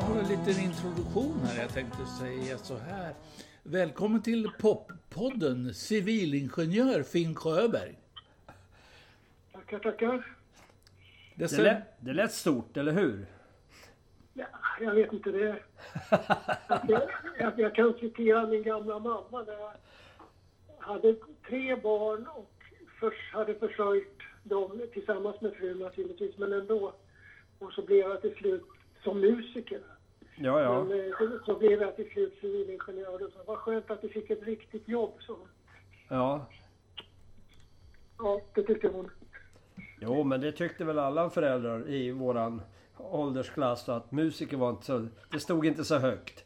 liten introduktion här. Jag tänkte säga så här. Välkommen till Poppodden, civilingenjör Finn Sjöberg. Tackar, tackar. Det, det, lät, det lät stort, eller hur? Ja, jag vet inte det. Jag, jag, jag kan citera min gamla mamma när jag hade tre barn och först hade försörjt dem tillsammans med frun naturligtvis, men ändå. Och så blev jag till slut som musiker. Ja, ja. Men eh, så, blev jag till slut civilingenjör och så. Vad skönt att du fick ett riktigt jobb, så. Ja. Ja, det tyckte hon. Jo, men det tyckte väl alla föräldrar i våran åldersklass att musiker var inte så... Det stod inte så högt.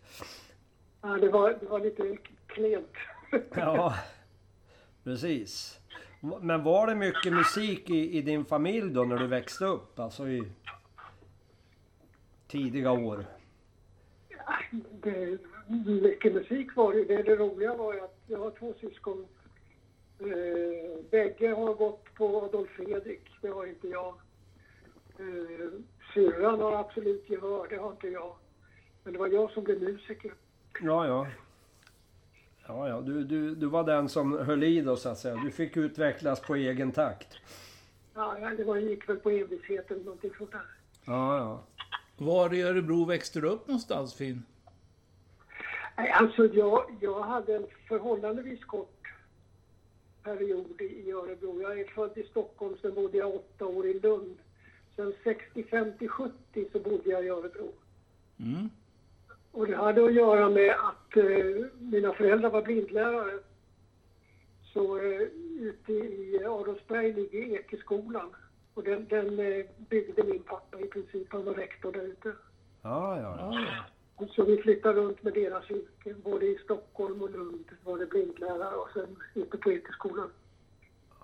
Ja, det var, det var lite klent. ja, precis. Men var det mycket musik i, i din familj då när du växte upp? Alltså i tidiga år? Det, mycket musik var det. Det, det roliga var ju att jag har två syskon. Eh, bägge har gått på Adolf Fredrik. Det har inte jag. Eh, syrran har absolut gehör. Det har inte jag. Men det var jag som blev musiker. Ja, ja. Ja, ja. Du, du, du var den som höll i då så att säga. Du fick utvecklas på egen takt. Ja, det var, gick väl på envishet eller någonting sånt där. Ja, ja. Var i Örebro växte du upp någonstans, Finn? Alltså jag, jag hade en förhållandevis kort period i Örebro. Jag är född i Stockholm, sen bodde jag åtta år i Lund. Sen 65 till 70 så bodde jag i Örebro. Mm. Och det hade att göra med att eh, mina föräldrar var blindlärare. Så eh, ute i Adolfsberg ligger Ekeskolan. Och den, den eh, byggde min pappa i princip. Han var rektor där ute. Ja, ja. ja. Så vi flyttade runt med deras yrke. Både i Stockholm och Lund var det blindlärare och sen ute på Ekeskolan.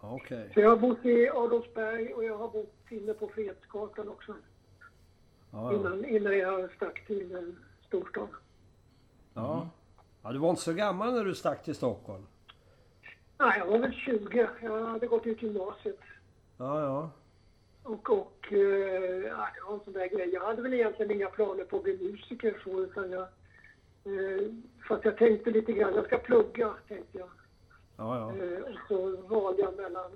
Okej. Okay. Så jag har bott i Adolfsberg och jag har bott inne på Fredsgatan också. Ja, ja. Innan, innan jag stack till eh, storstad. Ja. ja. Du var inte så gammal när du stack till Stockholm? Nej, jag var väl 20. Jag hade gått ut gymnasiet. Ja, ja. Och, och eh, ja, det var en sån där grej. Jag hade väl egentligen inga planer på att bli musiker så, utan jag... Eh, fast jag tänkte lite grann, jag ska plugga, tänkte jag. Ja, ja. Eh, och så valde jag mellan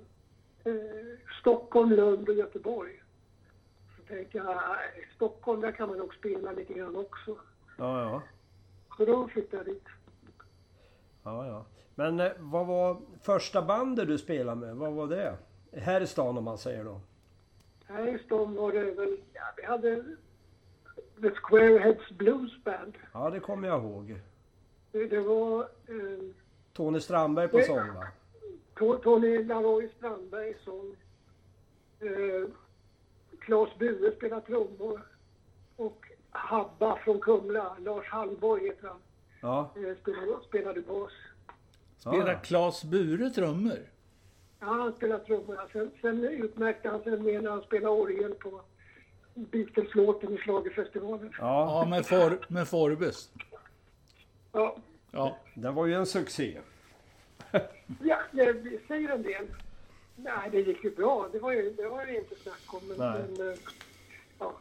eh, Stockholm, Lund och Göteborg. Så tänkte jag, Stockholm, där kan man nog spela lite grann också. Ja, ja. Så då flyttade jag dit. Ja, ja. Men eh, vad var första bandet du spelade med? Vad var det? Här i stan om man säger då. Här i stan var det väl, ja, vi hade The Squareheads Blues Band. Ja, det kommer jag ihåg. Det, det var eh, Tony Strandberg på Det- sång va? To- Tony Laroy Strandberg som eh, Claes Bure spelade trummor och Habba från Kumla, Lars Hallborg heter han, Ja. eh, spelade, spelade bas. Spelar Ja. Claes Bure trummor? Ja, han spelade trummor. Sen, sen utmärkte han sig med när han spelade orgel på Beatles-låten i schlagerfestivalen. Ja, Ja, med, for, med Forbes. Ja, Ja. det var ju en succé. ja det säger en del. Nej, det gick ju bra. Det var ju, det var ju inte snack om. Men, Nej. men eh, ja.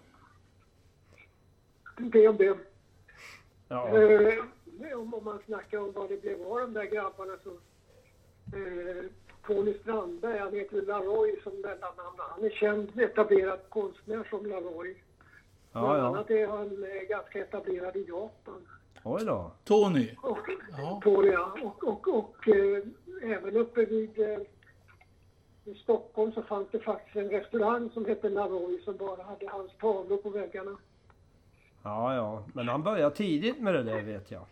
Det om det. Ja. Eh, om, om man snackar om vad det blev av de där grabbarna så... Eh, Tony Strandberg, han heter Laroy som mellannamn. Han är känd etablerad konstnär som Laroy. Ja, Bland ja. annat är han eh, ganska etablerad i Japan. Oj då. Tony? Och, Ja. det, ja. och, och, och eh, även uppe vid eh, i Stockholm så fanns det faktiskt en restaurang som hette Laroy som bara hade hans tavlor på väggarna. Ja, ja. Men han började tidigt med det där vet jag.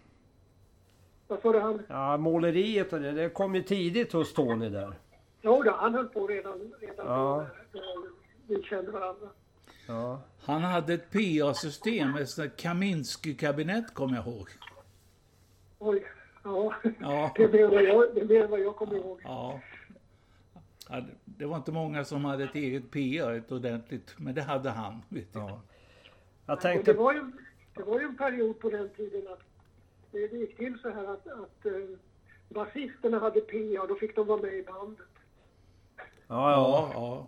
Vad sa du han? Ja, måleriet och det, det kom ju tidigt hos Tony där. Jo då, han höll på redan, redan Ja. då när, när vi kände varandra. Ja. Han hade ett PA-system, ett Kaminski-kabinett kommer jag ihåg. Oj, ja. Ja. Det är mer vad jag, det är mer vad jag kommer ihåg. Ja. Ja, det- var inte många som hade ett eget PA, ett ordentligt, men det hade han. Vet jag. ja. Jag tänkte... det, var ju, det var ju en period på den tiden att det, gick till så här att, att uh, basisterna hade PA och då fick de vara med i bandet. Ja, Ja, ja. ja.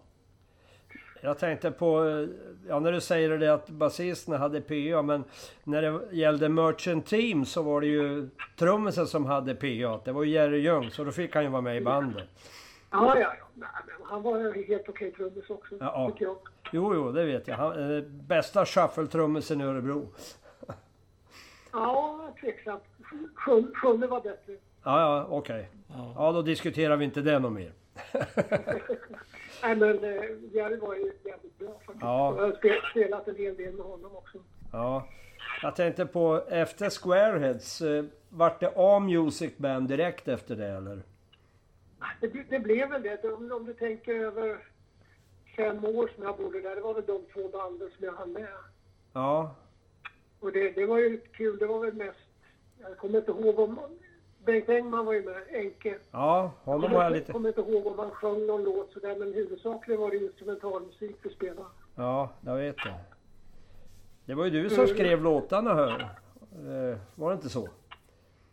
Jag tänkte på, eh, ja när du säger det att basisterna hade PA, men när det gällde Merchant Team så var det ju trummisen som hade PA. Det var ju Jerry Ljung, så då fick han ju vara med i bandet. Ja, ja, ja. Nej, men han var en helt okej trummis också, Ja. tycker jag. Jo, jo, det vet jag. Han, eh, bästa shuffle-trummisen i Örebro. Ja, tveksamt. Sjunde, var bättre. Ja, ja, okej. Ja. Ja, då diskuterar vi inte det något mer. Nej, men eh, Jerry var ju jävligt bra faktiskt. Ja. Jag har spe- spelat en hel del med honom också. Ja. Jag tänkte på, efter Squareheads, eh, vart det A-Music Band direkt efter det eller? Det, det blev väl det. Om, om du tänker över fem år som jag bodde där, det var väl de två banden som jag hann med. Ja, Och det, det var ju kul. Det var väl mest... Jag kommer inte ihåg om... Bengt Engman var ju med, Enke. ja, honom har jag lite... kommer inte ihåg om han sjöng någon låt sådär, men huvudsakligen var det instrumentalmusik vi spelade. Ja, jag vet det. Det var ju du som skrev låtarna hör. Eh, Var det inte så?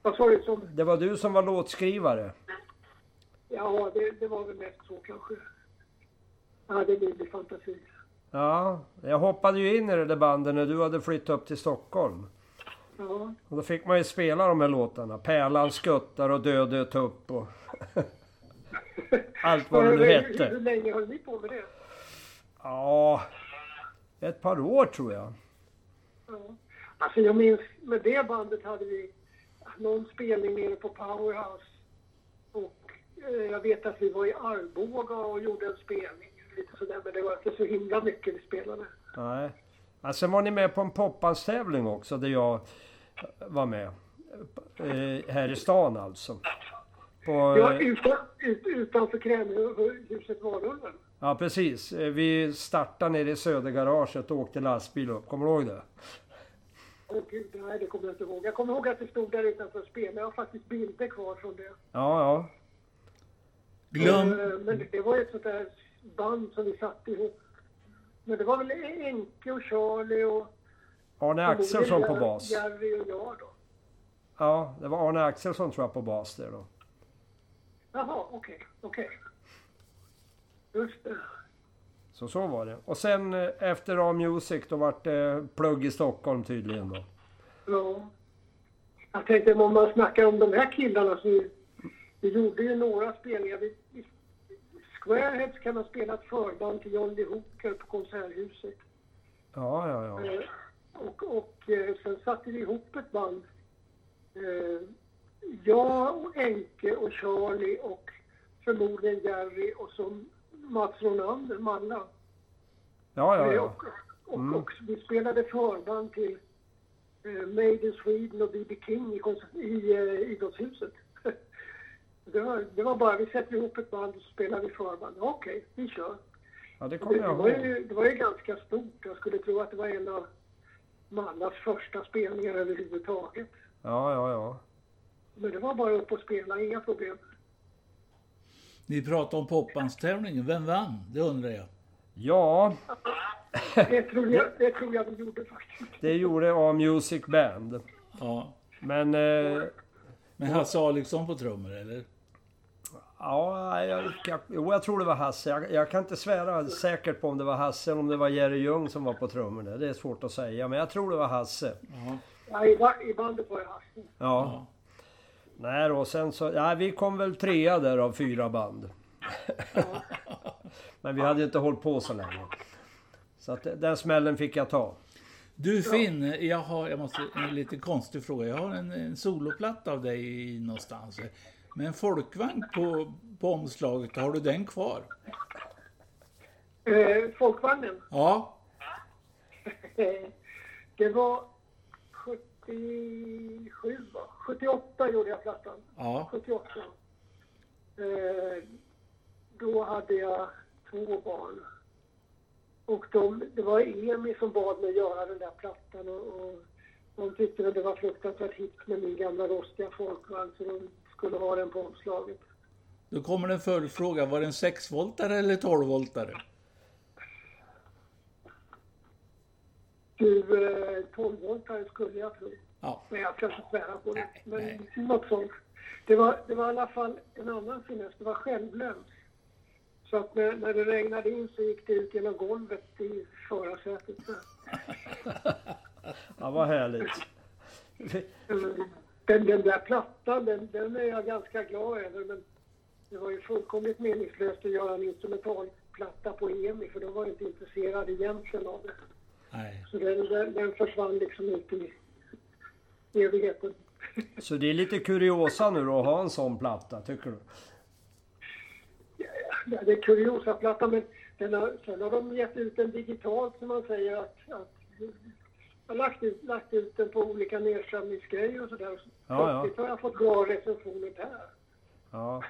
Vad sa du? Som, Det var du som var låtskrivare. ja, det, det var väl mest så kanske. Ja, det blir fantasi. Ja, jag hoppade ju in i det där bandet när du hade flyttat upp till Stockholm. Ja. Och då fick man ju spela de här låtarna. Pärlan skuttar och Död död tupp och... Allt vad det nu hur, hur hette. länge höll ni på med det? Ja, ett par år tror jag. Ja. Alltså jag minns, med det bandet hade vi någon spelning nere på Powerhouse. Och eh, jag vet att vi var i Arboga och gjorde en spelning. Lite sådär, men det var inte så himla mycket vi spelade. Nej. Ja, sen var ni med på en popbandstävling också där jag var med. Eh, här i stan alltså. På, utan, ut, utanför Krämhuset Valulven. ja precis. Eh, Vi startade nere i Södergaraget och åkte lastbil upp. Kommer du ihåg det? Åh gud, nej det kommer jag inte ihåg. Jag kommer ihåg att det stod där utanför och spelade. Jag har faktiskt bilder kvar från det. Ja, ja. Glöm, Eh, Men det, det var ju ett sånt där band som vi satte ihop. Men det var väl Enke och Charlie och... Arne Axelsson på bas. Jerry och jag då. Ja, det var Arne Axelsson tror jag på bas där då. Jaha, okej, okej. Just det. Så så var det. Och sen eh, efter A-Music då vart det plugg i Stockholm tydligen då. Ja. Jag tänkte om man snackar om de här killarna så vi, vi gjorde ju några spelningar. Vi, vi, Squareheads kan ha spelat förband till John Lee Hooker på Konserthuset. Ja, ja, ja. Eh, och och eh, sen satte vi ihop ett band. Eh, jag och Enke och Charlie och förmodligen Jerry och så Mats Ronander, Malla. Ja, ja, Eh, ja. Och, och, Mm. och vi spelade förband till eh, Made in Sweden och B.B. King i, i eh, idrottshuset. Det, var, det var bara, vi sätter ihop ett band och spelar vi förband. Okej, vi kör. Ja, det kommer det, jag var ihåg. ju, det var ju ganska stort. Jag skulle tro att det var en av Mallas första spelningar överhuvudtaget. Ja, ja, ja. Men det var bara upp och spela, inga problem. ni pratade om popbandstävlingen. Vem vann? Det undrar jag. Ja, Det tror jag, det tror jag vi gjorde faktiskt. det gjorde A-Music Band. Ja. Men... Eh, Men Hasse Alexson på trummor, eller? Ja, jag, jag, jo, jag tror det var Hasse. Jag, jag kan inte svära säkert på om det var Hasse eller om det var Jerry Ljung som var på trummorna. Det är svårt att säga, men jag tror det var Hasse. Ja. Ja, i, ba- I bandet var jag Hasse. Ja. ja. Nej då, sen så... Ja, vi kom väl trea där av fyra band. men vi hade ju inte hållit på så länge. Så att den smällen fick jag ta. Du Finn, jag har jag måste, en lite konstig fråga. Jag har en, en soloplatta av dig någonstans. Med en folkvagn på, på omslaget. Har du den kvar? Eh, folkvagnen. Ja. Det var 77, va? 78 gjorde jag plattan. Ja. 78. Eh, då hade jag två barn. Och de, det var Emi som bad mig göra den där plattan och, och de tyckte att det var fruktansvärt hippt med min gamla rostiga folkvagn så de skulle ha den på omslaget. Då kommer en följdfråga. Var det en 6-voltare eller 12-voltare? Du, eh, 12-voltare skulle jag tro. Ja. Men jag ska inte svära på det. Men nej. något sånt. Det var, det var i alla fall en annan finess. Det var självlöns. Så att när, när det regnade in så gick det ut genom golvet i förarsätet. Ja, vad härligt. Den, den där plattan, den, den är jag ganska glad över men det var ju fullkomligt meningslöst att göra en instrumentalplatta på EMI för de var inte intresserade egentligen av det. Nej. Så den, den, den försvann liksom ut i evigheten. Så det är lite kuriosa nu då att ha en sån platta, tycker du? Ja, det är kuriosa-platta men den har, sen har de gett ut den digitalt som man säger att, att har lagt ut, lagt ut den på olika nedsamlingsgrejer och sådär. Ja, ja. Har jag fått bra recensioner där. Ja,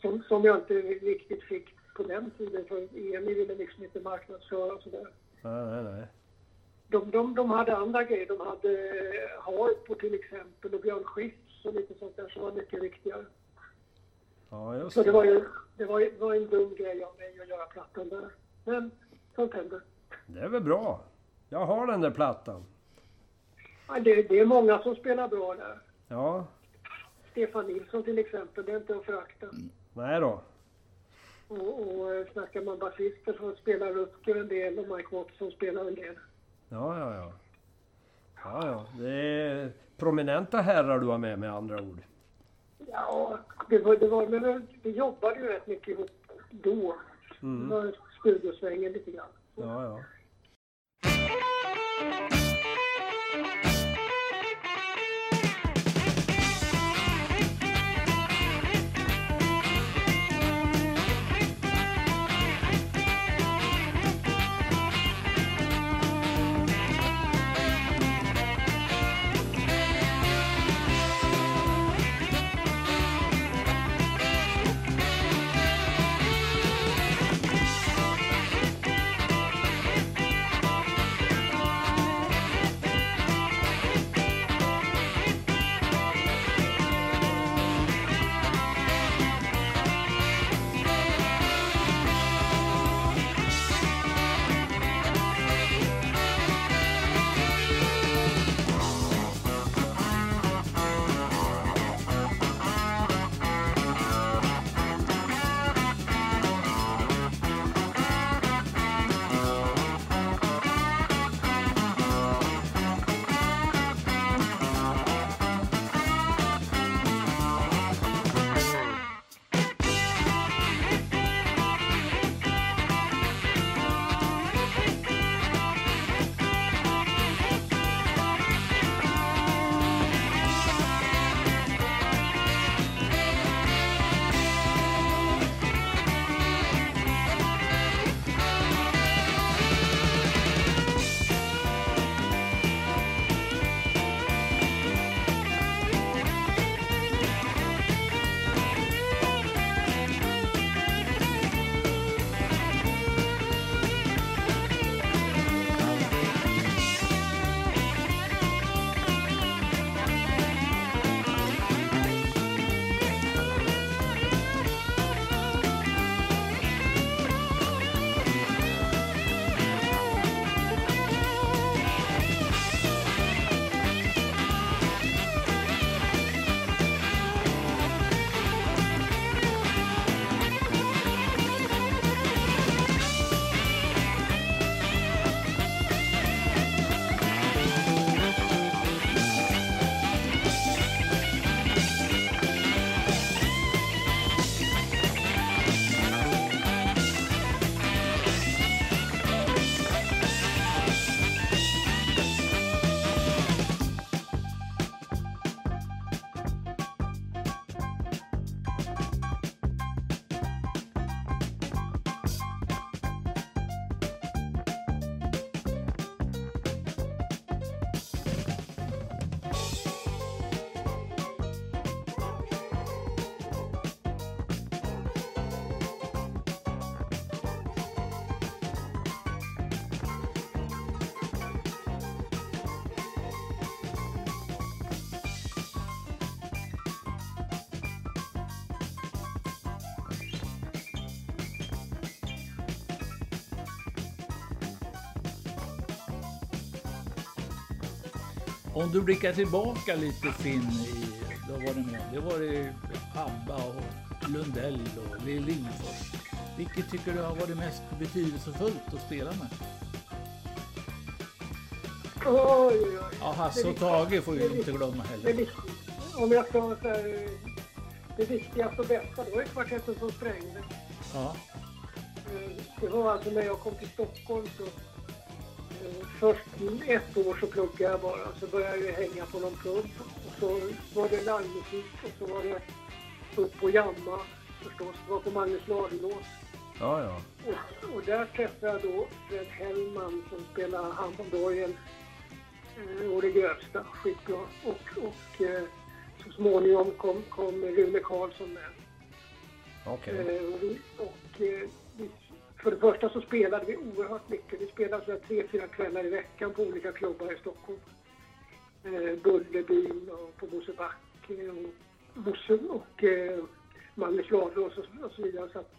Som, som jag inte riktigt fick på den tiden för EMI ville liksom inte marknadsföra och sådär. nej, nej, nej. De, de, de hade andra grejer. De hade Harpo till exempel och Björn Skifs och lite sånt där som var mycket viktigare. Ja, just Så det det. var ju det var, var en dum grej av mig att göra plattan där. Men sånt händer. Det är väl bra. Jag har den där plattan. Ja, det, det är många som spelar bra där. Ja, Stefan Nilsson till exempel, det är inte att förakta. nej då. Och, och eh, snackar man basister så spelar Rutger en del och Mike Watson spelar en del. Ja, ja, ja. Ja, ja. Det är prominenta herrar du har med med andra ord. Ja, det var, det var, men vi jobbade ju rätt mycket ihop då. Mm. Det var studiosvängen lite grann. Ja, ja. Om du blickar tillbaka lite Finn, i, då var det med. Det var det ABBA och Lundell och Lill Lindfors. Vilket tycker du har varit mest betydelsefullt att spela med? Oj, oj, oj. Ja, Hasse och Tage får vi inte glömma heller. om jag ska så här, det viktigaste och bästa, det var ju kvartetten som sprängde. Ja, Eh, Det var alltså när jag kom till Stockholm så Först ett år så pluggade jag bara, så började jag hänga på någon pub. Och så var det livemusik och så var det upp på Jamma förstås. Det var på Magnus Ladulås. Ja, ja. Och, och där träffade jag då Fred Hellman som spelar handbollsorgel. Eh, och det grövsta, skitbra. Och, och eh, så småningom kom, kom Rune Karlsson med. Okej. Eh, och och, eh, för det första så spelade vi oerhört mycket. Vi spelade så här tre, fyra kvällar i veckan på olika klubbar i Stockholm. Eh, Bullerbyn och på Mosebacke och Bosse och eh, Magnus Ladulås och, och så vidare. Så att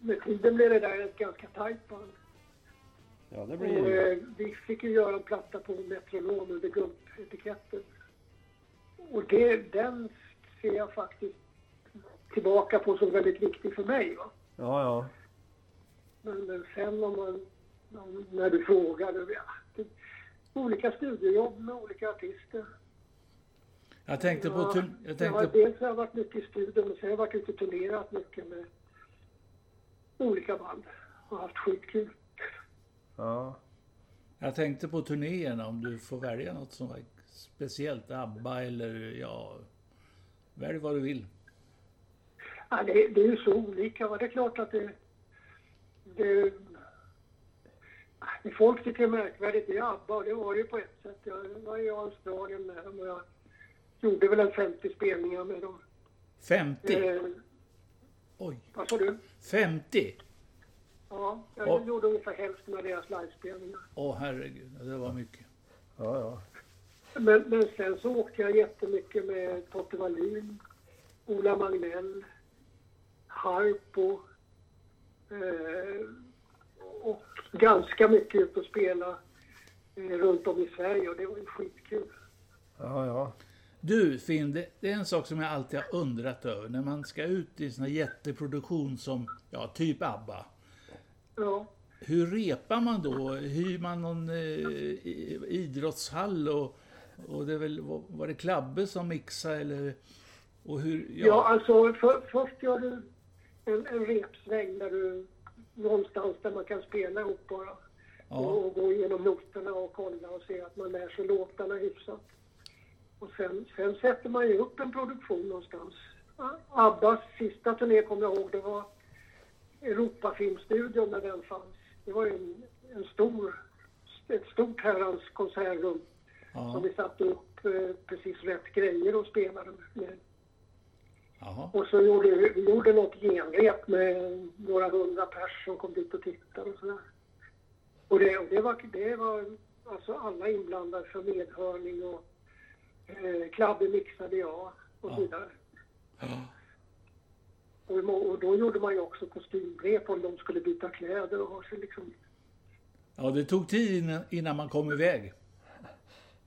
med tiden blev det där ett ganska tajt band. Ja, det Och, blir ju... eh, vi fick ju göra en platta på Metronom under guldetiketten. Och det, den ser jag faktiskt tillbaka på som väldigt viktig för mig. Va? Ja, ja. Men, sen om man, om, när du frågar, ja, olika studiejobb med olika artister. jag tänkte på... Jag tänkte, dels har jag varit mycket i studion och sen har jag varit ute och turnerat mycket med olika band och haft skitkul. Ja. jag tänkte på turnéerna om du får välja något som var speciellt. ABBA eller ja... Välj vad du vill. Ja, det, det är ju så olika. Det är klart att det... det det folk tycker är märkvärdigt det är ABBA och det var det ju på ett sätt. Jag var i Australien med dem och jag gjorde väl en 50 spelningar med dem. 50? Eh, Oj. vad sa du? 50? Ja, jag Och- gjorde ungefär hälften av deras livespelningar. Åh herregud, det var mycket. Ja, ja. Men, men sen så åkte jag jättemycket med Totte Wallin, Ola Magnell, Harpo och ganska mycket ut och spela eh, runt om i Sverige och det var ju skitkul. Ja, ja. Du Finn, det, det är en sak som jag alltid har undrat över. När man ska ut i en sån här jätteproduktion som, ja, typ ABBA. Ja. Hur repar man då? Hyr man någon eh, idrottshall och, och det är väl, var, det Klabbe som mixade eller? Och hur, Ja, alltså för, först gör du en, en repsväng där du någonstans där man kan spela ihop bara. ja, Och, och gå igenom noterna och kolla och se att man lär sig låtarna hyfsat. Och sen, sen sätter man ju upp en produktion någonstans. Abbas sista turné kommer jag ihåg, det var Europafilmstudion när den fanns. Det var ju en, en stor, ett stort herrans konsertrum som ja, vi satte upp eh, precis rätt grejer och spelade med. Jaha. Och så gjorde vi, gjorde något genrep med några hundra pers som kom dit och tittade och sådär. Och det, och det, var, det var alltså alla inblandade för medhörning och eh, Klabbe mixade jag och så vidare. Ja. Och, och då gjorde man ju också kostymrep om de skulle byta kläder och ha sig liksom... ja, det tog tid innan, innan man kom iväg.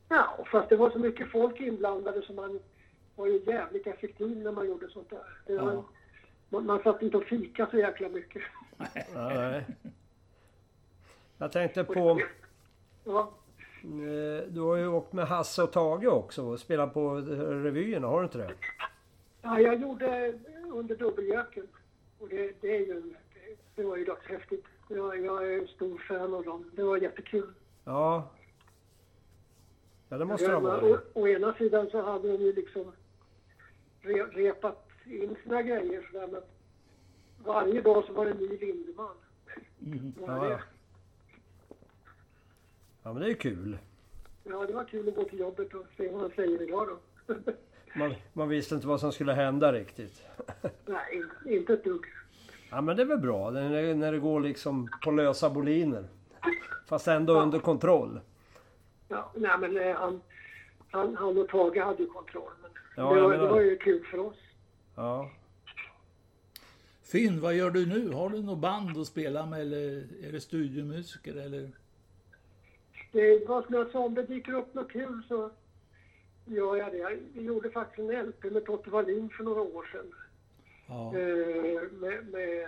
Ja, fast det var så mycket folk inblandade så man var ju jävligt effektiv när man gjorde sånt där. Var, Ja. man, man satt inte och fika så jäkla mycket. nej. Jag tänkte på... Ja. eh, Du har ju åkt med Hasse och Tage också och spelat på revyerna, har du inte det? Ja, jag gjorde under dubbeljöken. Och det, det, är ju, det, var ju dödshäftigt. Jag, jag är en stor fan av dem. Det var jättekul. Ja. Ja, det måste det ha å, varit. å ena sidan så hade de ju liksom re, repat in sina grejer sådär men varje dag så var det en ny Lindeman. Mm. Ja, ja. Ja, men det är kul. ja, det var kul att gå till jobbet och se vad han säger idag då. Man, man visste inte vad som skulle hända riktigt. Nej, inte, ett dugg. Ja, men det är väl bra när när det går liksom på lösa boliner. Fast ändå under kontroll. Ja, nej men eh, han, han, han och Tage hade ju kontroll. Ja, det, jag var, det var ju kul för oss. Ja. Finn, vad gör du nu? Har du något band att spela med eller är det studiomusiker eller? Det var som jag sa, om det dyker upp något kul så gör jag det. Vi gjorde faktiskt en LP med Totte Wallin för några år sedan. Ja, Eh, med, med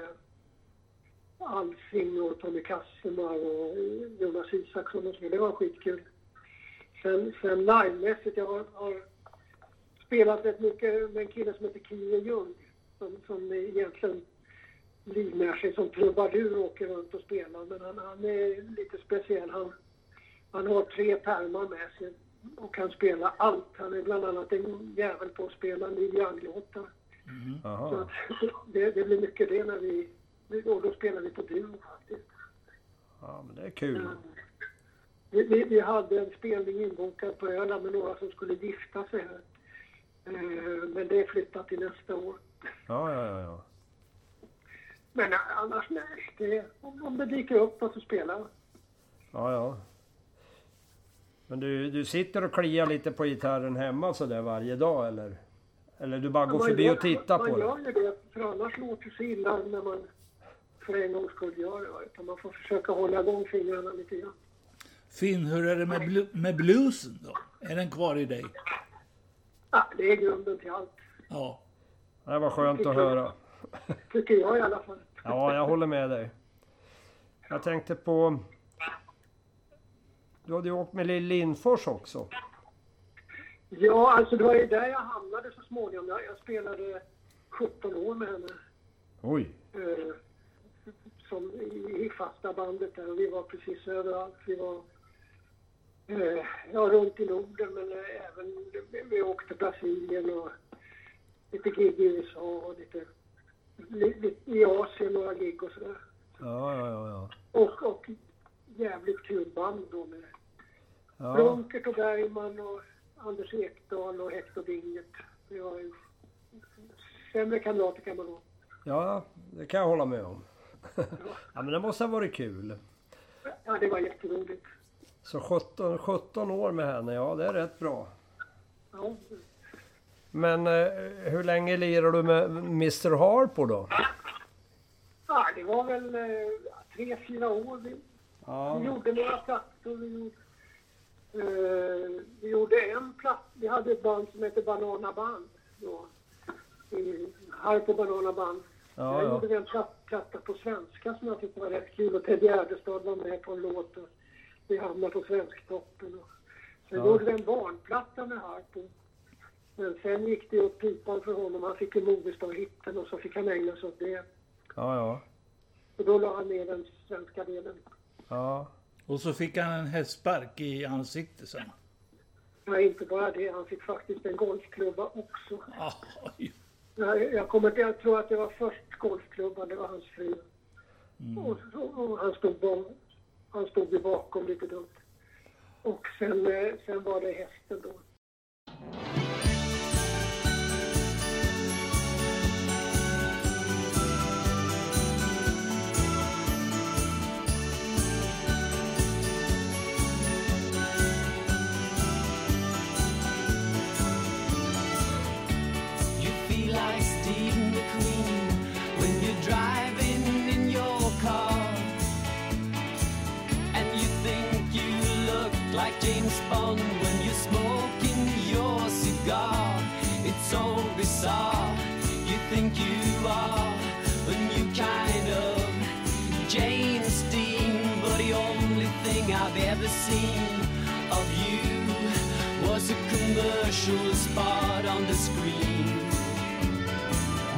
Alsing och Tommy Kassemar och Jonas Isaksson och så. Det var skitkul. Sen, sen livemässigt, jag har, har spelat rätt mycket med en kille som heter Kine Ljung som, som egentligen livnär sig som trubadur och åker runt och spelar. Men han, han är lite speciell. Han, han har tre pärmar med sig och kan spela allt. Han är bland annat en jävel på att spela Neil Young-låtar. Så att det, det blir mycket det när vi... Och då spelar vi på duo faktiskt. Ja, men det är kul. Vi, vi, vi hade en spelning inbokad på Öland med några som skulle gifta sig här. Eh, Men det är flyttat till nästa år. Ja, ja, ja. ja. Men annars nej. Det, om, om det dyker upp något så spelar. Ja, ja. Men du, du sitter och kliar lite på gitarren hemma så där varje dag eller? Eller du bara går Man förbi gör- och tittar man på det? gör ju det, för annars låter det så illa när man för en gångs skull gör det. Utan man får försöka hålla igång fingrarna lite grann. Finn, hur är det med, blu med bluesen då? Är den kvar i dig? Ja, det är grunden till allt, Ja. Det var skönt att höra. tycker jag i alla fall. Ja, jag håller med dig. Jag tänkte på... Du hade ju åkt med Lill Lindfors också. Ja, alltså det var ju där jag hamnade så småningom. Jag, jag spelade 17 år med henne. Oj. eh, som i, i fasta bandet där och vi var precis överallt. Vi var eh, ja, runt i Norden men eh, även vi, åkte Brasilien och lite gig i USA och lite, li, lite i Asien några gig och sådär. Ja, ja, ja. ja. Och, och jävligt kul band då med ja. Bronkert och Bergman och Anders Ekdahl och Hector Dingert. Vi var ju sämre kamrater kan man vara. Ja, det kan jag hålla med om. Ja, men det måste ha varit kul. Ja, det var jätteroligt. Så 17, 17 år med henne, ja det är rätt bra. Ja, Men eh, hur länge lirar du med Mr Harpo då? Ja, det var väl eh, tre, fyra år. Vi, Ja. vi gjorde några plattor. Vi gjorde, eh, vi gjorde en platta. Vi hade ett band som hette Banana Band. Då, i, på Banana Band. Ja, Där ja. gjorde vi en platt, platta på svenska som jag tyckte var rätt kul. Och Ted Gärdestad var med på en låt. Och vi hamnade på Svensktoppen. Och, sen Ja. gjorde vi en barnplatta med Harpo. Men sen gick det åt pipan för honom. Han fick en Movistar-hitten och så fick han ägna sig åt det. Ja, ja. Och då la han ner den svenska delen. Ja. Och så fick han en hästspark i ansiktet sen. Ja, inte bara det, han fick faktiskt en golfklubba också. Oj. Jag, jag, kommer inte, jag tror att det var först golfklubban, det var hans fru. Och, och, och han, stod bak, han stod ju bakom lite dumt. Och sen, eh, sen var det hästen då. Bond when you're smoking your cigar. It's so bizarre. You think you are a new kind of James Dean, but the only thing I've ever seen of you was a commercial spot on the screen.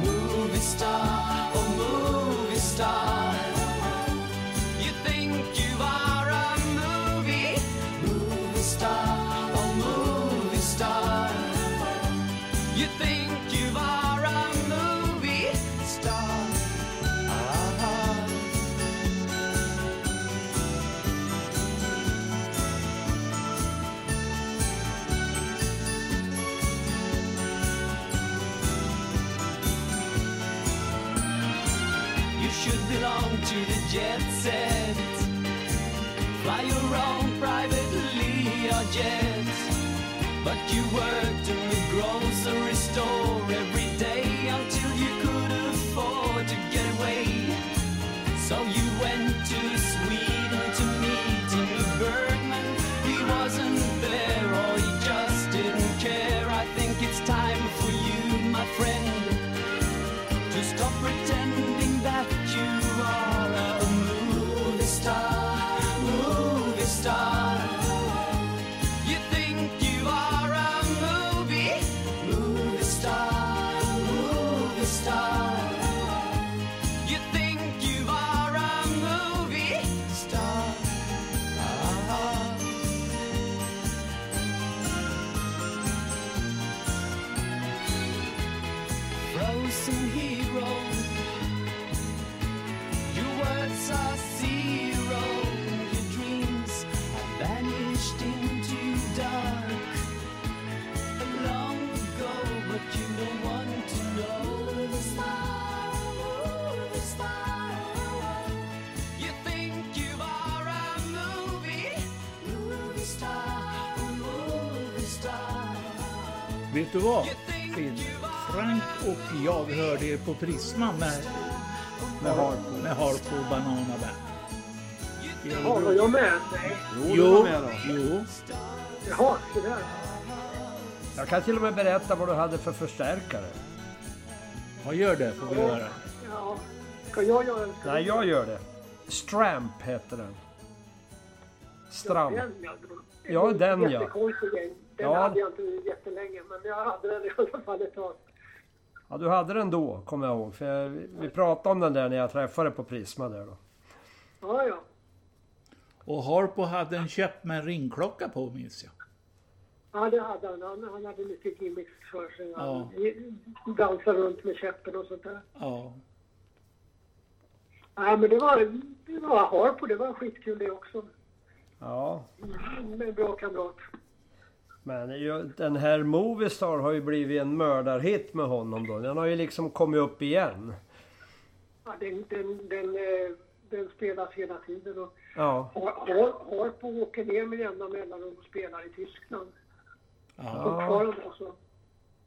Movie star, oh movie star. To the jet set. Fly your own private Learjet. But you worked Vet du vad? Finn? Frank och jag hörde er på Prisma med, Med Harpo. med Harpo och Banana Band. Ja, var jag med? Nej. Jo, du var med då. jo. Jaha, så där. Jag kan till och med berätta vad du hade för förstärkare. Vad gör det får vi höra. Ja. Ska jag göra en? Nej, jag gör det. Stramp heter den. Stramp. Den, ja. Ja, den, ja. Den Ja. hade jag inte jättelänge, men jag hade den i alla fall ett tag. Ja, du hade den då, kommer jag ihåg. För jag, vi pratade om den där när jag träffade på Prisma där då. Ja, ja. Och Harpo hade en köpt med en ringklocka på minns jag. Ja, det hade han. Han, han hade mycket gimmicks för sig. Han Ja. dansade runt med käppen och sånt där. Ja. Nej, men det var, det var Harpo. Det var skitkul det också. Ja, Med en bra kamrat. Men ju- den här Moviestar har ju blivit en mördarhit med honom då. Den har ju liksom kommit upp igen. Ja, den, den, den, eh, den spelas hela tiden. Och Ja, Har- Har- Harpo åker ner med jämna mellanrum och spelar i Tyskland. Ja. Fortfarande alltså.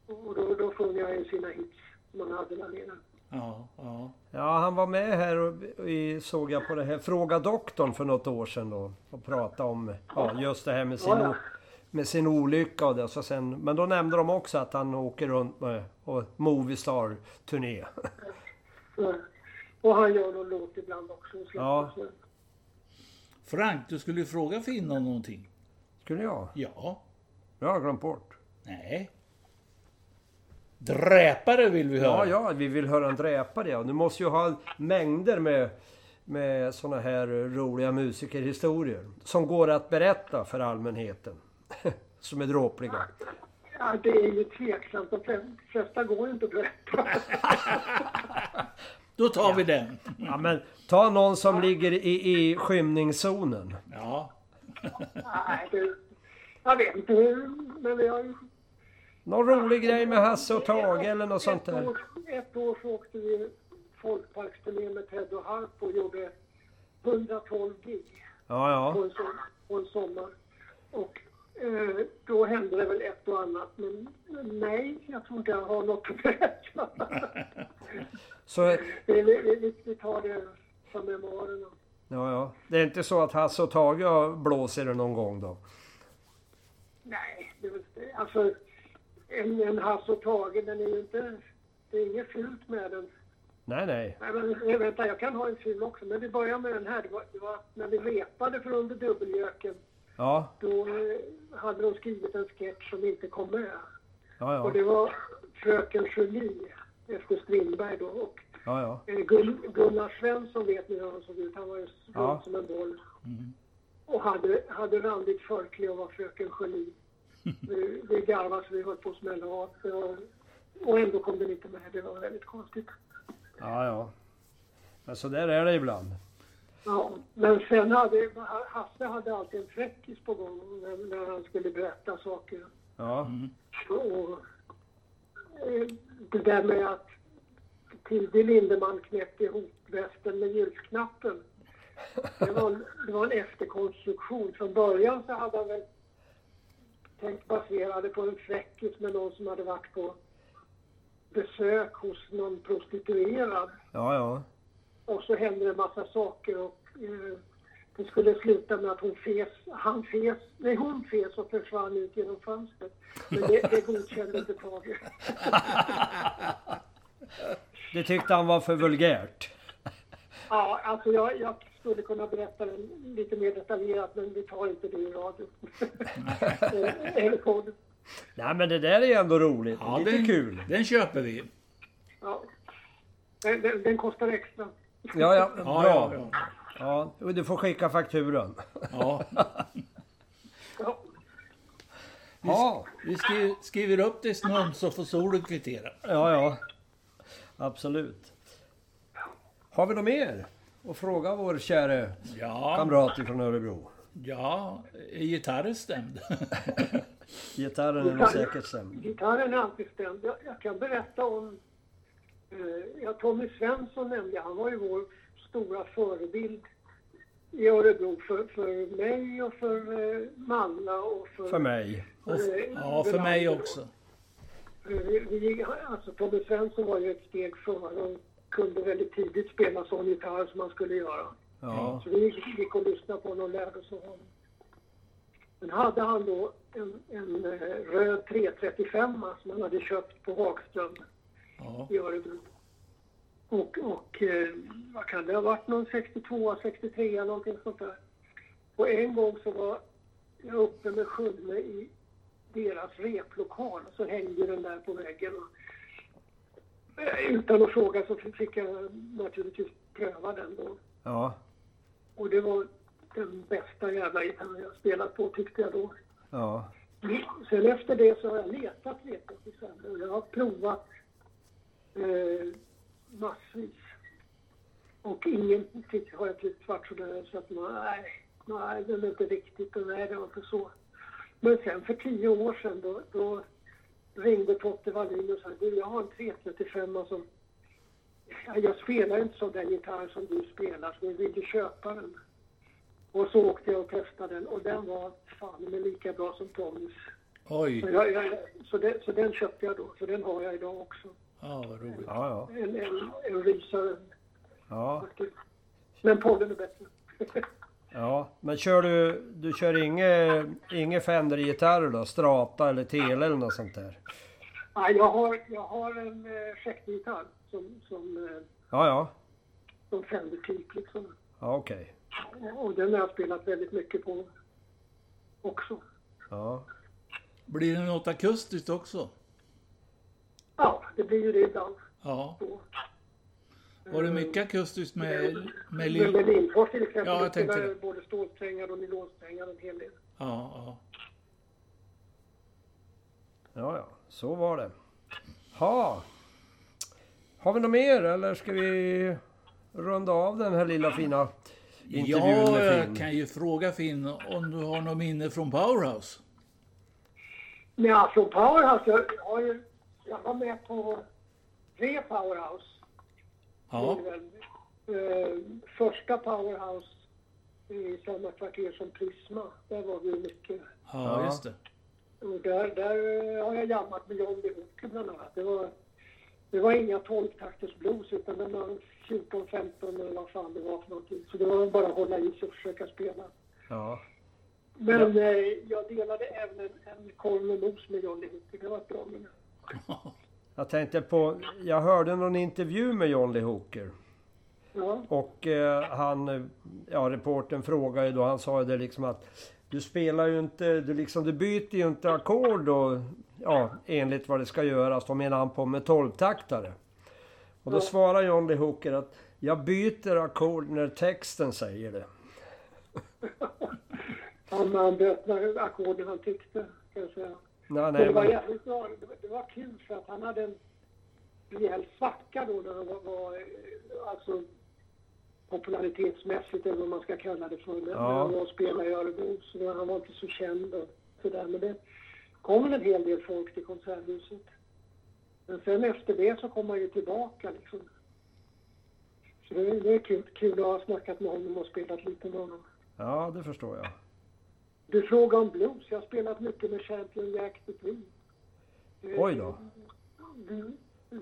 Och då, då sjunger jag ju sina hits som han hade där nere. Ja. Ja. ja han var med här och i, såg jag på det här Fråga doktorn för något år sedan då. Och pratade om ja, just det här med sin, Ja, ja. Med sin olycka och det. Så sen, men då nämnde de också att han åker runt med och Moviestar-turné. Så, och han gör någon låt ibland också. Ja. Frank, du skulle ju fråga Finn om någonting. Skulle jag? Ja. Jag har glömt bort. Nej. Dräpare vill vi Ja, höra. ja, vi vill höra en dräpare ja. Du måste ju ha mängder med, med såna här roliga musikerhistorier. Som går att berätta för allmänheten. som är dråpliga. Ja, det är ju tveksamt. De fle- flesta går ju inte att berätta. Då tar vi den. Ja, men ta någon som ligger i, i skymningszonen. Ja. Nej, det, jag vet inte. Men vi har ju... Någon rolig grej med Hasse och Tage eller något sånt ett där. år, ett år så åkte vi folkparksturné med Ted och Harp och gjorde 112 gig. Ja, på ja. en, som, på en sommar. Och då hände det väl ett och annat. Men, nej, jag tror inte jag har något att berätta. Så, vi, vi, vi, tar det som memoarerna. ja, ja. Det är inte så att Hasse och Tage har blåser det någon gång då? Nej, det alltså en, en Hasse och Tage, den är ju inte... Det är inget fult med den. Nej, nej. Nej, men eh, vänta, jag kan ha en film också. Men vi börjar med den här. Det var, det var när vi repade för Under dubbeljöken. Ja, Då eh, hade de skrivit en sketch som inte kom med. ja, Och ja. det var Fröken Julie efter Strindberg då. Och Ja, eh, Gun- Gunnar Svensson vet ni hur han såg ut. Han var ju rund som en boll. Och hade, hade randigt förkläde och var Fröken Julie. vi, vi garvade så vi höll på att smälla av. Och ändå kom det inte med. Det var väldigt konstigt. Ja, ja. Men så där är det ibland. Ja, men sen hade Hasse hade alltid en fräckis på gång när, när han skulle berätta saker. Ja, Och eh, det där med att Tilde Lindeman knäppte ihop västen med ljusknappen. Det var, det var en efterkonstruktion. Från början så hade han väl tänkt basera det på en fräckis med någon som hade varit på besök hos någon prostituerad. ja, ja. Och så hände det en massa saker och eh, det skulle sluta med att hon fes, han fes, nej hon fes och försvann ut genom fönstret. Men det, det godkände inte Tage. Det tyckte han var för vulgärt. Ja, alltså jag, jag skulle kunna berätta det lite mer detaljerat men vi tar inte det i radio. Eller podden. Nej men det där är ju ändå roligt. ja Lite den, kul. Den köper vi. Ja. Den, den, den kostar extra. Ja, ja. Ja, Bra. ja, ja. Ja, du får skicka fakturan. ja. Ja. Ja, Vi skriver, skriver upp det snön så får solen kvittera. ja, ja. Absolut. Har vi något mer att fråga vår käre Ja, kamrat från Örebro? ja, är gitarren stämd? Gitarren är nog säkert stämd. Gitarren är alltid stämd. Jag, jag kan berätta om... Eh, ja, Tommy Svensson nämnde. Han var ju vår stora förebild i Örebro för, för mig och för eh, Malla och för... För mig. Och, ja, för mig också. Eh, Vi, vi, alltså Tommy Svensson var ju ett steg före och kunde väldigt tidigt spela sån gitarr som man skulle göra. Ja. Så vi gick, och lyssnade på honom och lärde oss av honom. Men hade han då en, en eh, röd 335 som han hade köpt på Hagström Ja. i Örebro. Och, och eh, vad kan det ha varit? Någon 62, 63 någonting sånt där. Och en gång så var jag uppe med Sjunne i deras replokal och så hängde den där på väggen. Och, eh, utan att fråga så fick jag naturligtvis pröva den då. Ja. Och det var den bästa jävla gitarren jag spelat på tyckte jag då. Ja. Sen efter det så har jag letat, letat och jag har provat eh, massvis. Och ingen har jag tyckt varit så att nej, nej, den är inte riktigt och nej, det var inte så. Men sen för tio år sedan då, då ringde Totte Wallin och sa du, jag har en 335 som ja, jag spelar inte sån där gitarr som du spelar, så vill du köpa den? Och så åkte jag och testade den och den var fan med lika bra som Tommys. Oj, Så, jag, jag, så, det, så den köpte jag då, så den har jag idag också. Ja vad roligt. Ja, ja. En, en, en rysare Ja. Men podden är bättre. Ja. Men kör du... Du kör inget inge Fender-gitarrer då? Strata eller Tele eller något sånt där? Nej, jag har, jag har en eh, som, som, eh, Ja, ja. som Fender-typ liksom. Ja, okej. Och den har jag spelat väldigt mycket på också. Ja. Blir det något akustiskt också? Ja, det blir ju det ibland. Ja. Så. Var det mycket akustiskt med, med Med lill... med Lindfors till exempel, Ja, jag ja, tänkte det. jag både stålsträngar och nylonsträngar en hel del. Ja, ja. Ja, ja. Så var det. Ha. Har vi något mer eller ska vi runda av den här lilla fina intervjun Ja, med jag Finn? kan ju fråga Finn om du har något minne från Powerhouse? Men alltså Powerhouse, jag, har ju, jag var med på tre Powerhouse. Ja, Eh, första Powerhouse i samma kvarter som Prisma. Där var vi mycket. ja just det. Och där, där eh, har jag jammat med John Lee Hooker bland annat. Det var, det var inga 12-takters blues utan det var 14-15 eller vad fan det var för någonting. Så det var bara att hålla i sig och försöka spela. Ja. Men eh, jag delade även en, en korv med mos med John Lee Hooker. Det var ett bra minne. Jag tänkte på... Jag hörde någon intervju med John Lee Hooker. Ja, Och eh, han, ja reporten frågade ju då, han sa ju det liksom att du spelar ju inte, du liksom, du byter ju inte ackord och ja, enligt vad det ska göras. Då menar han på med 12-taktare. Och då Ja. svarar John Lee Hooker att jag byter ackord när texten säger det. han, han böt när ackorden han tyckte, kan jag säga. Nej, nej, det var men, jävligt bra. Det var, det var kul för att han hade en rejäl svacka då när han var, var eh, alltså popularitetsmässigt eller vad man ska kalla det för. När Ja. han var och spelade i Örebro. Så han var inte så känd och sådär. Men det kom en hel del folk till Konserthuset. Men sen efter det så kom han ju tillbaka liksom. Så det, det är kul, kul att ha snackat med honom och spelat lite med honom. ja det förstår jag. Du frågar om blues. Jag har spelat mycket med Champion Jack Dupree. Eh, Oj då.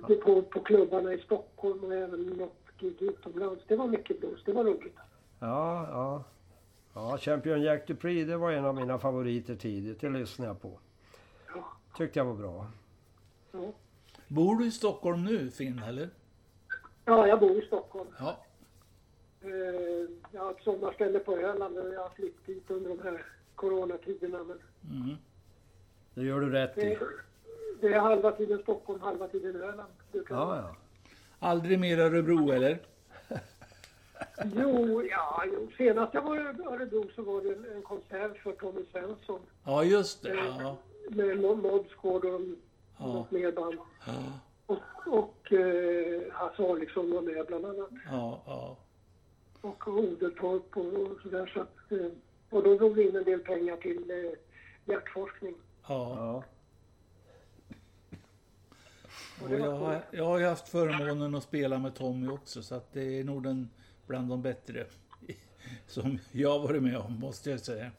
Det på, på klubbarna i Stockholm och även något gig utomlands. Det var mycket blues. Det var roligt. Ja, ja. Ja, Champion Jack Dupree, det var en av mina favoriter tidigt. Det lyssnade jag på. Ja. Tyckte jag var bra. Ja. Bor du i Stockholm nu, Finn, eller? ja, jag bor i Stockholm. Ja. Eh, Jag har ett sommarställe på Öland och jag har flytt dit under de här coronatiderna. Men Mm. Det gör du rätt i. det, är halva tiden Stockholm, halva tiden Öland. Ja, ja. Aldrig mer Örebro, eller? Jo, ja, jo. senast jag var i Örebro så var det en- en konsert för Tommy Svensson. Ja, just det. Ja. med Mo- Mods Gård och Ja. något mer band. Ja. Och, och eh, Hasse Aleksson var med bland annat. Ja, ja. Och Odertorp och, och sådär. Så att, eh, och då drog vi in en del pengar till eh, hjärtforskning. ja. Ja. Och jag, har, jag har ju haft förmånen att spela med Tommy också, så att det är nog den bland de bättre som jag har varit med om, måste jag säga.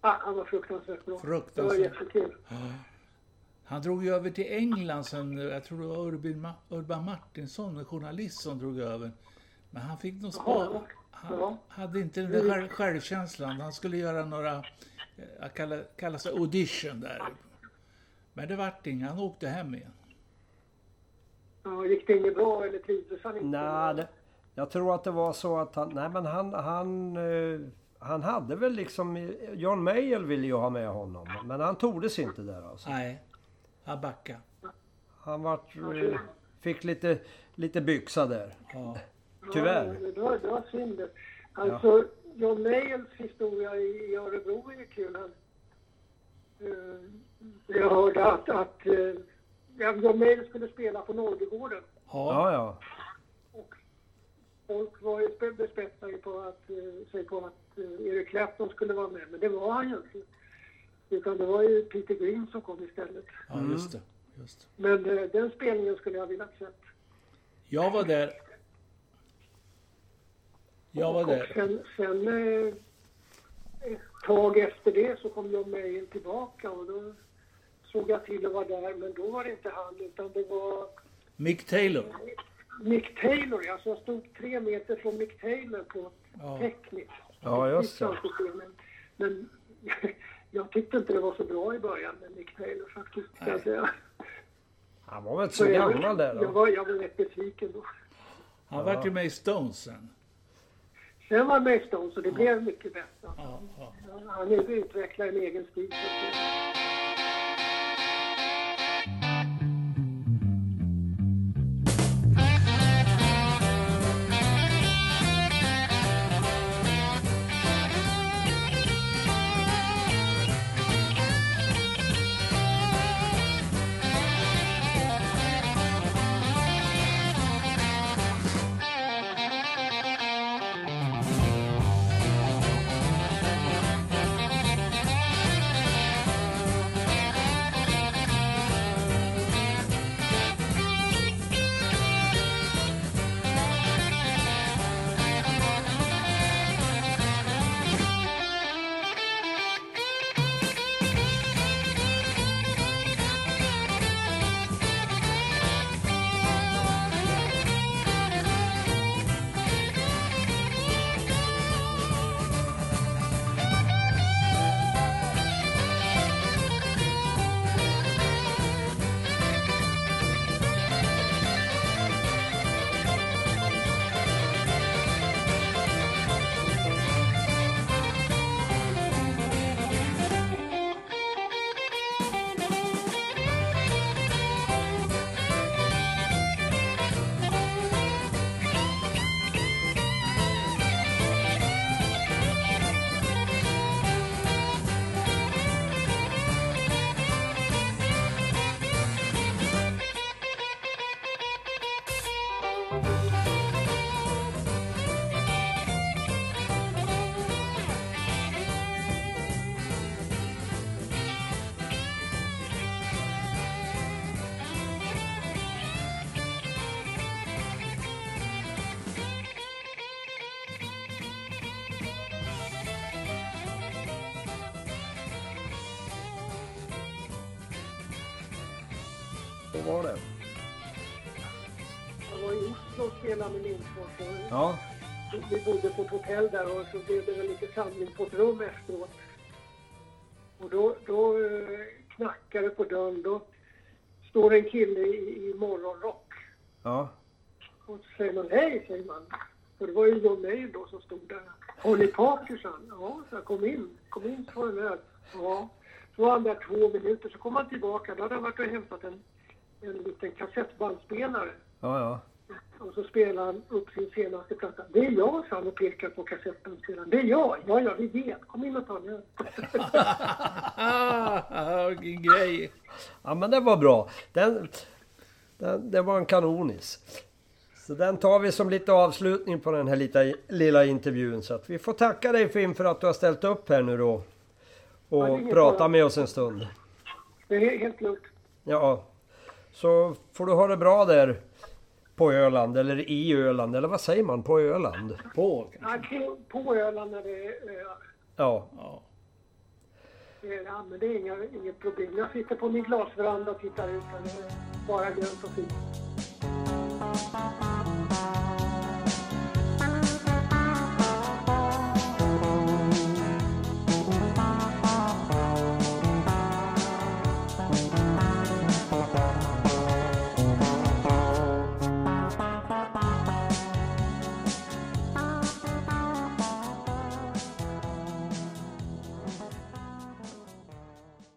Ah, han var fruktansvärt bra. Fruktansvärt. Det var jättekul. Han drog ju över till England sen, jag tror det var Urban, Ma- Urban Martinsson, en journalist som drog över. Men han fick nog Jaha, spara. Han hade inte den där själv, självkänslan. Han skulle göra några, eh, kalla, kallas det audition där. Men det vart inget, han åkte hem igen. Ja, gick det inget bra eller trivdes han inte? Nej, det, jag tror att det var så att han... Nej men han... Han, eh, han hade väl liksom... John Mayall ville ju ha med honom. Men han tordes inte där alltså. Nej, han backade. Han vart, fick lite, lite byxa där. Ja. Tyvärr. Ja, det, var, det var synd. Alltså, John Mayalls historia i, i Örebro är ju kul. Han, eh, jag hörde att, att ja, John Mayall skulle spela på Norrgården. Ja. Ja, ja. Och folk var ju spe- bespetsade på att, eh, sig på att eh, Eric Clapton skulle vara med, men det var han ju inte. Utan det var ju Peter Green som kom istället. ja, just det. Just det. Men eh, den spelningen skulle jag vilja sett. Jag var där. Jag var Och där. sen, sen eh, ett tag efter det så kom John Mayall tillbaka och då såg jag till att vara där, men då var det inte han utan det var Mick Taylor. Mick Taylor. Alltså jag stod tre meter från Mick Taylor på Ja. tekniskt. Ja, just det. Men, men jag tyckte inte det var så bra i början med Mick Taylor faktiskt. jag. Han var väl inte Så så jag- gammal där Jag då? var, jag var rätt besviken då. Han vart ju med i Stones sen. Sen var Mace Stones och det blev mycket bättre. Ja, ja. Han utvecklar en egen stil. Var det. Jag var i Oslo och spelade med Lindfors. Ja. Vi bodde på ett hotell där och så blev det väl lite samling på ett rum efteråt. Och då, då eh, knackar det på dörren. Då står en kille i, i morgonrock. Ja. Och så säger man hej, säger man. Och det var ju John Mayer då som stod där. Holly Parker, sa han. Ja, så jag, kom in. Kom in, ta en öl. Ja. Så var han där två minuter. Så kom han tillbaka. Då hade han varit och hämtat en, en liten kassettbandspelare. Ja, ja. Och så spelar han upp sin senaste platta. Det är jag, sa han och pekar på kassettbandspelaren. Det är jag. Ja, ja, vi vet. Kom in och ta en öl. Ah, vilken grej! Ja men det var bra. Den, Den, det var en kanonis. Så den tar vi som lite avslutning på den här lilla, lilla intervjun. Så att vi får tacka dig Finn för att du har ställt upp här nu då. Ja, Och ingen pratat med oss en stund. Det är helt lugnt. Ja, så får du ha det bra där på Öland, eller i Öland, eller vad säger man på Öland? På kanske. Nej, på, på Öland när det är öar. Ja, Ja. Det är- Ja, men det är inga, inget problem. Jag sitter på min glasveranda och tittar ut. och Det är bara grönt och fint.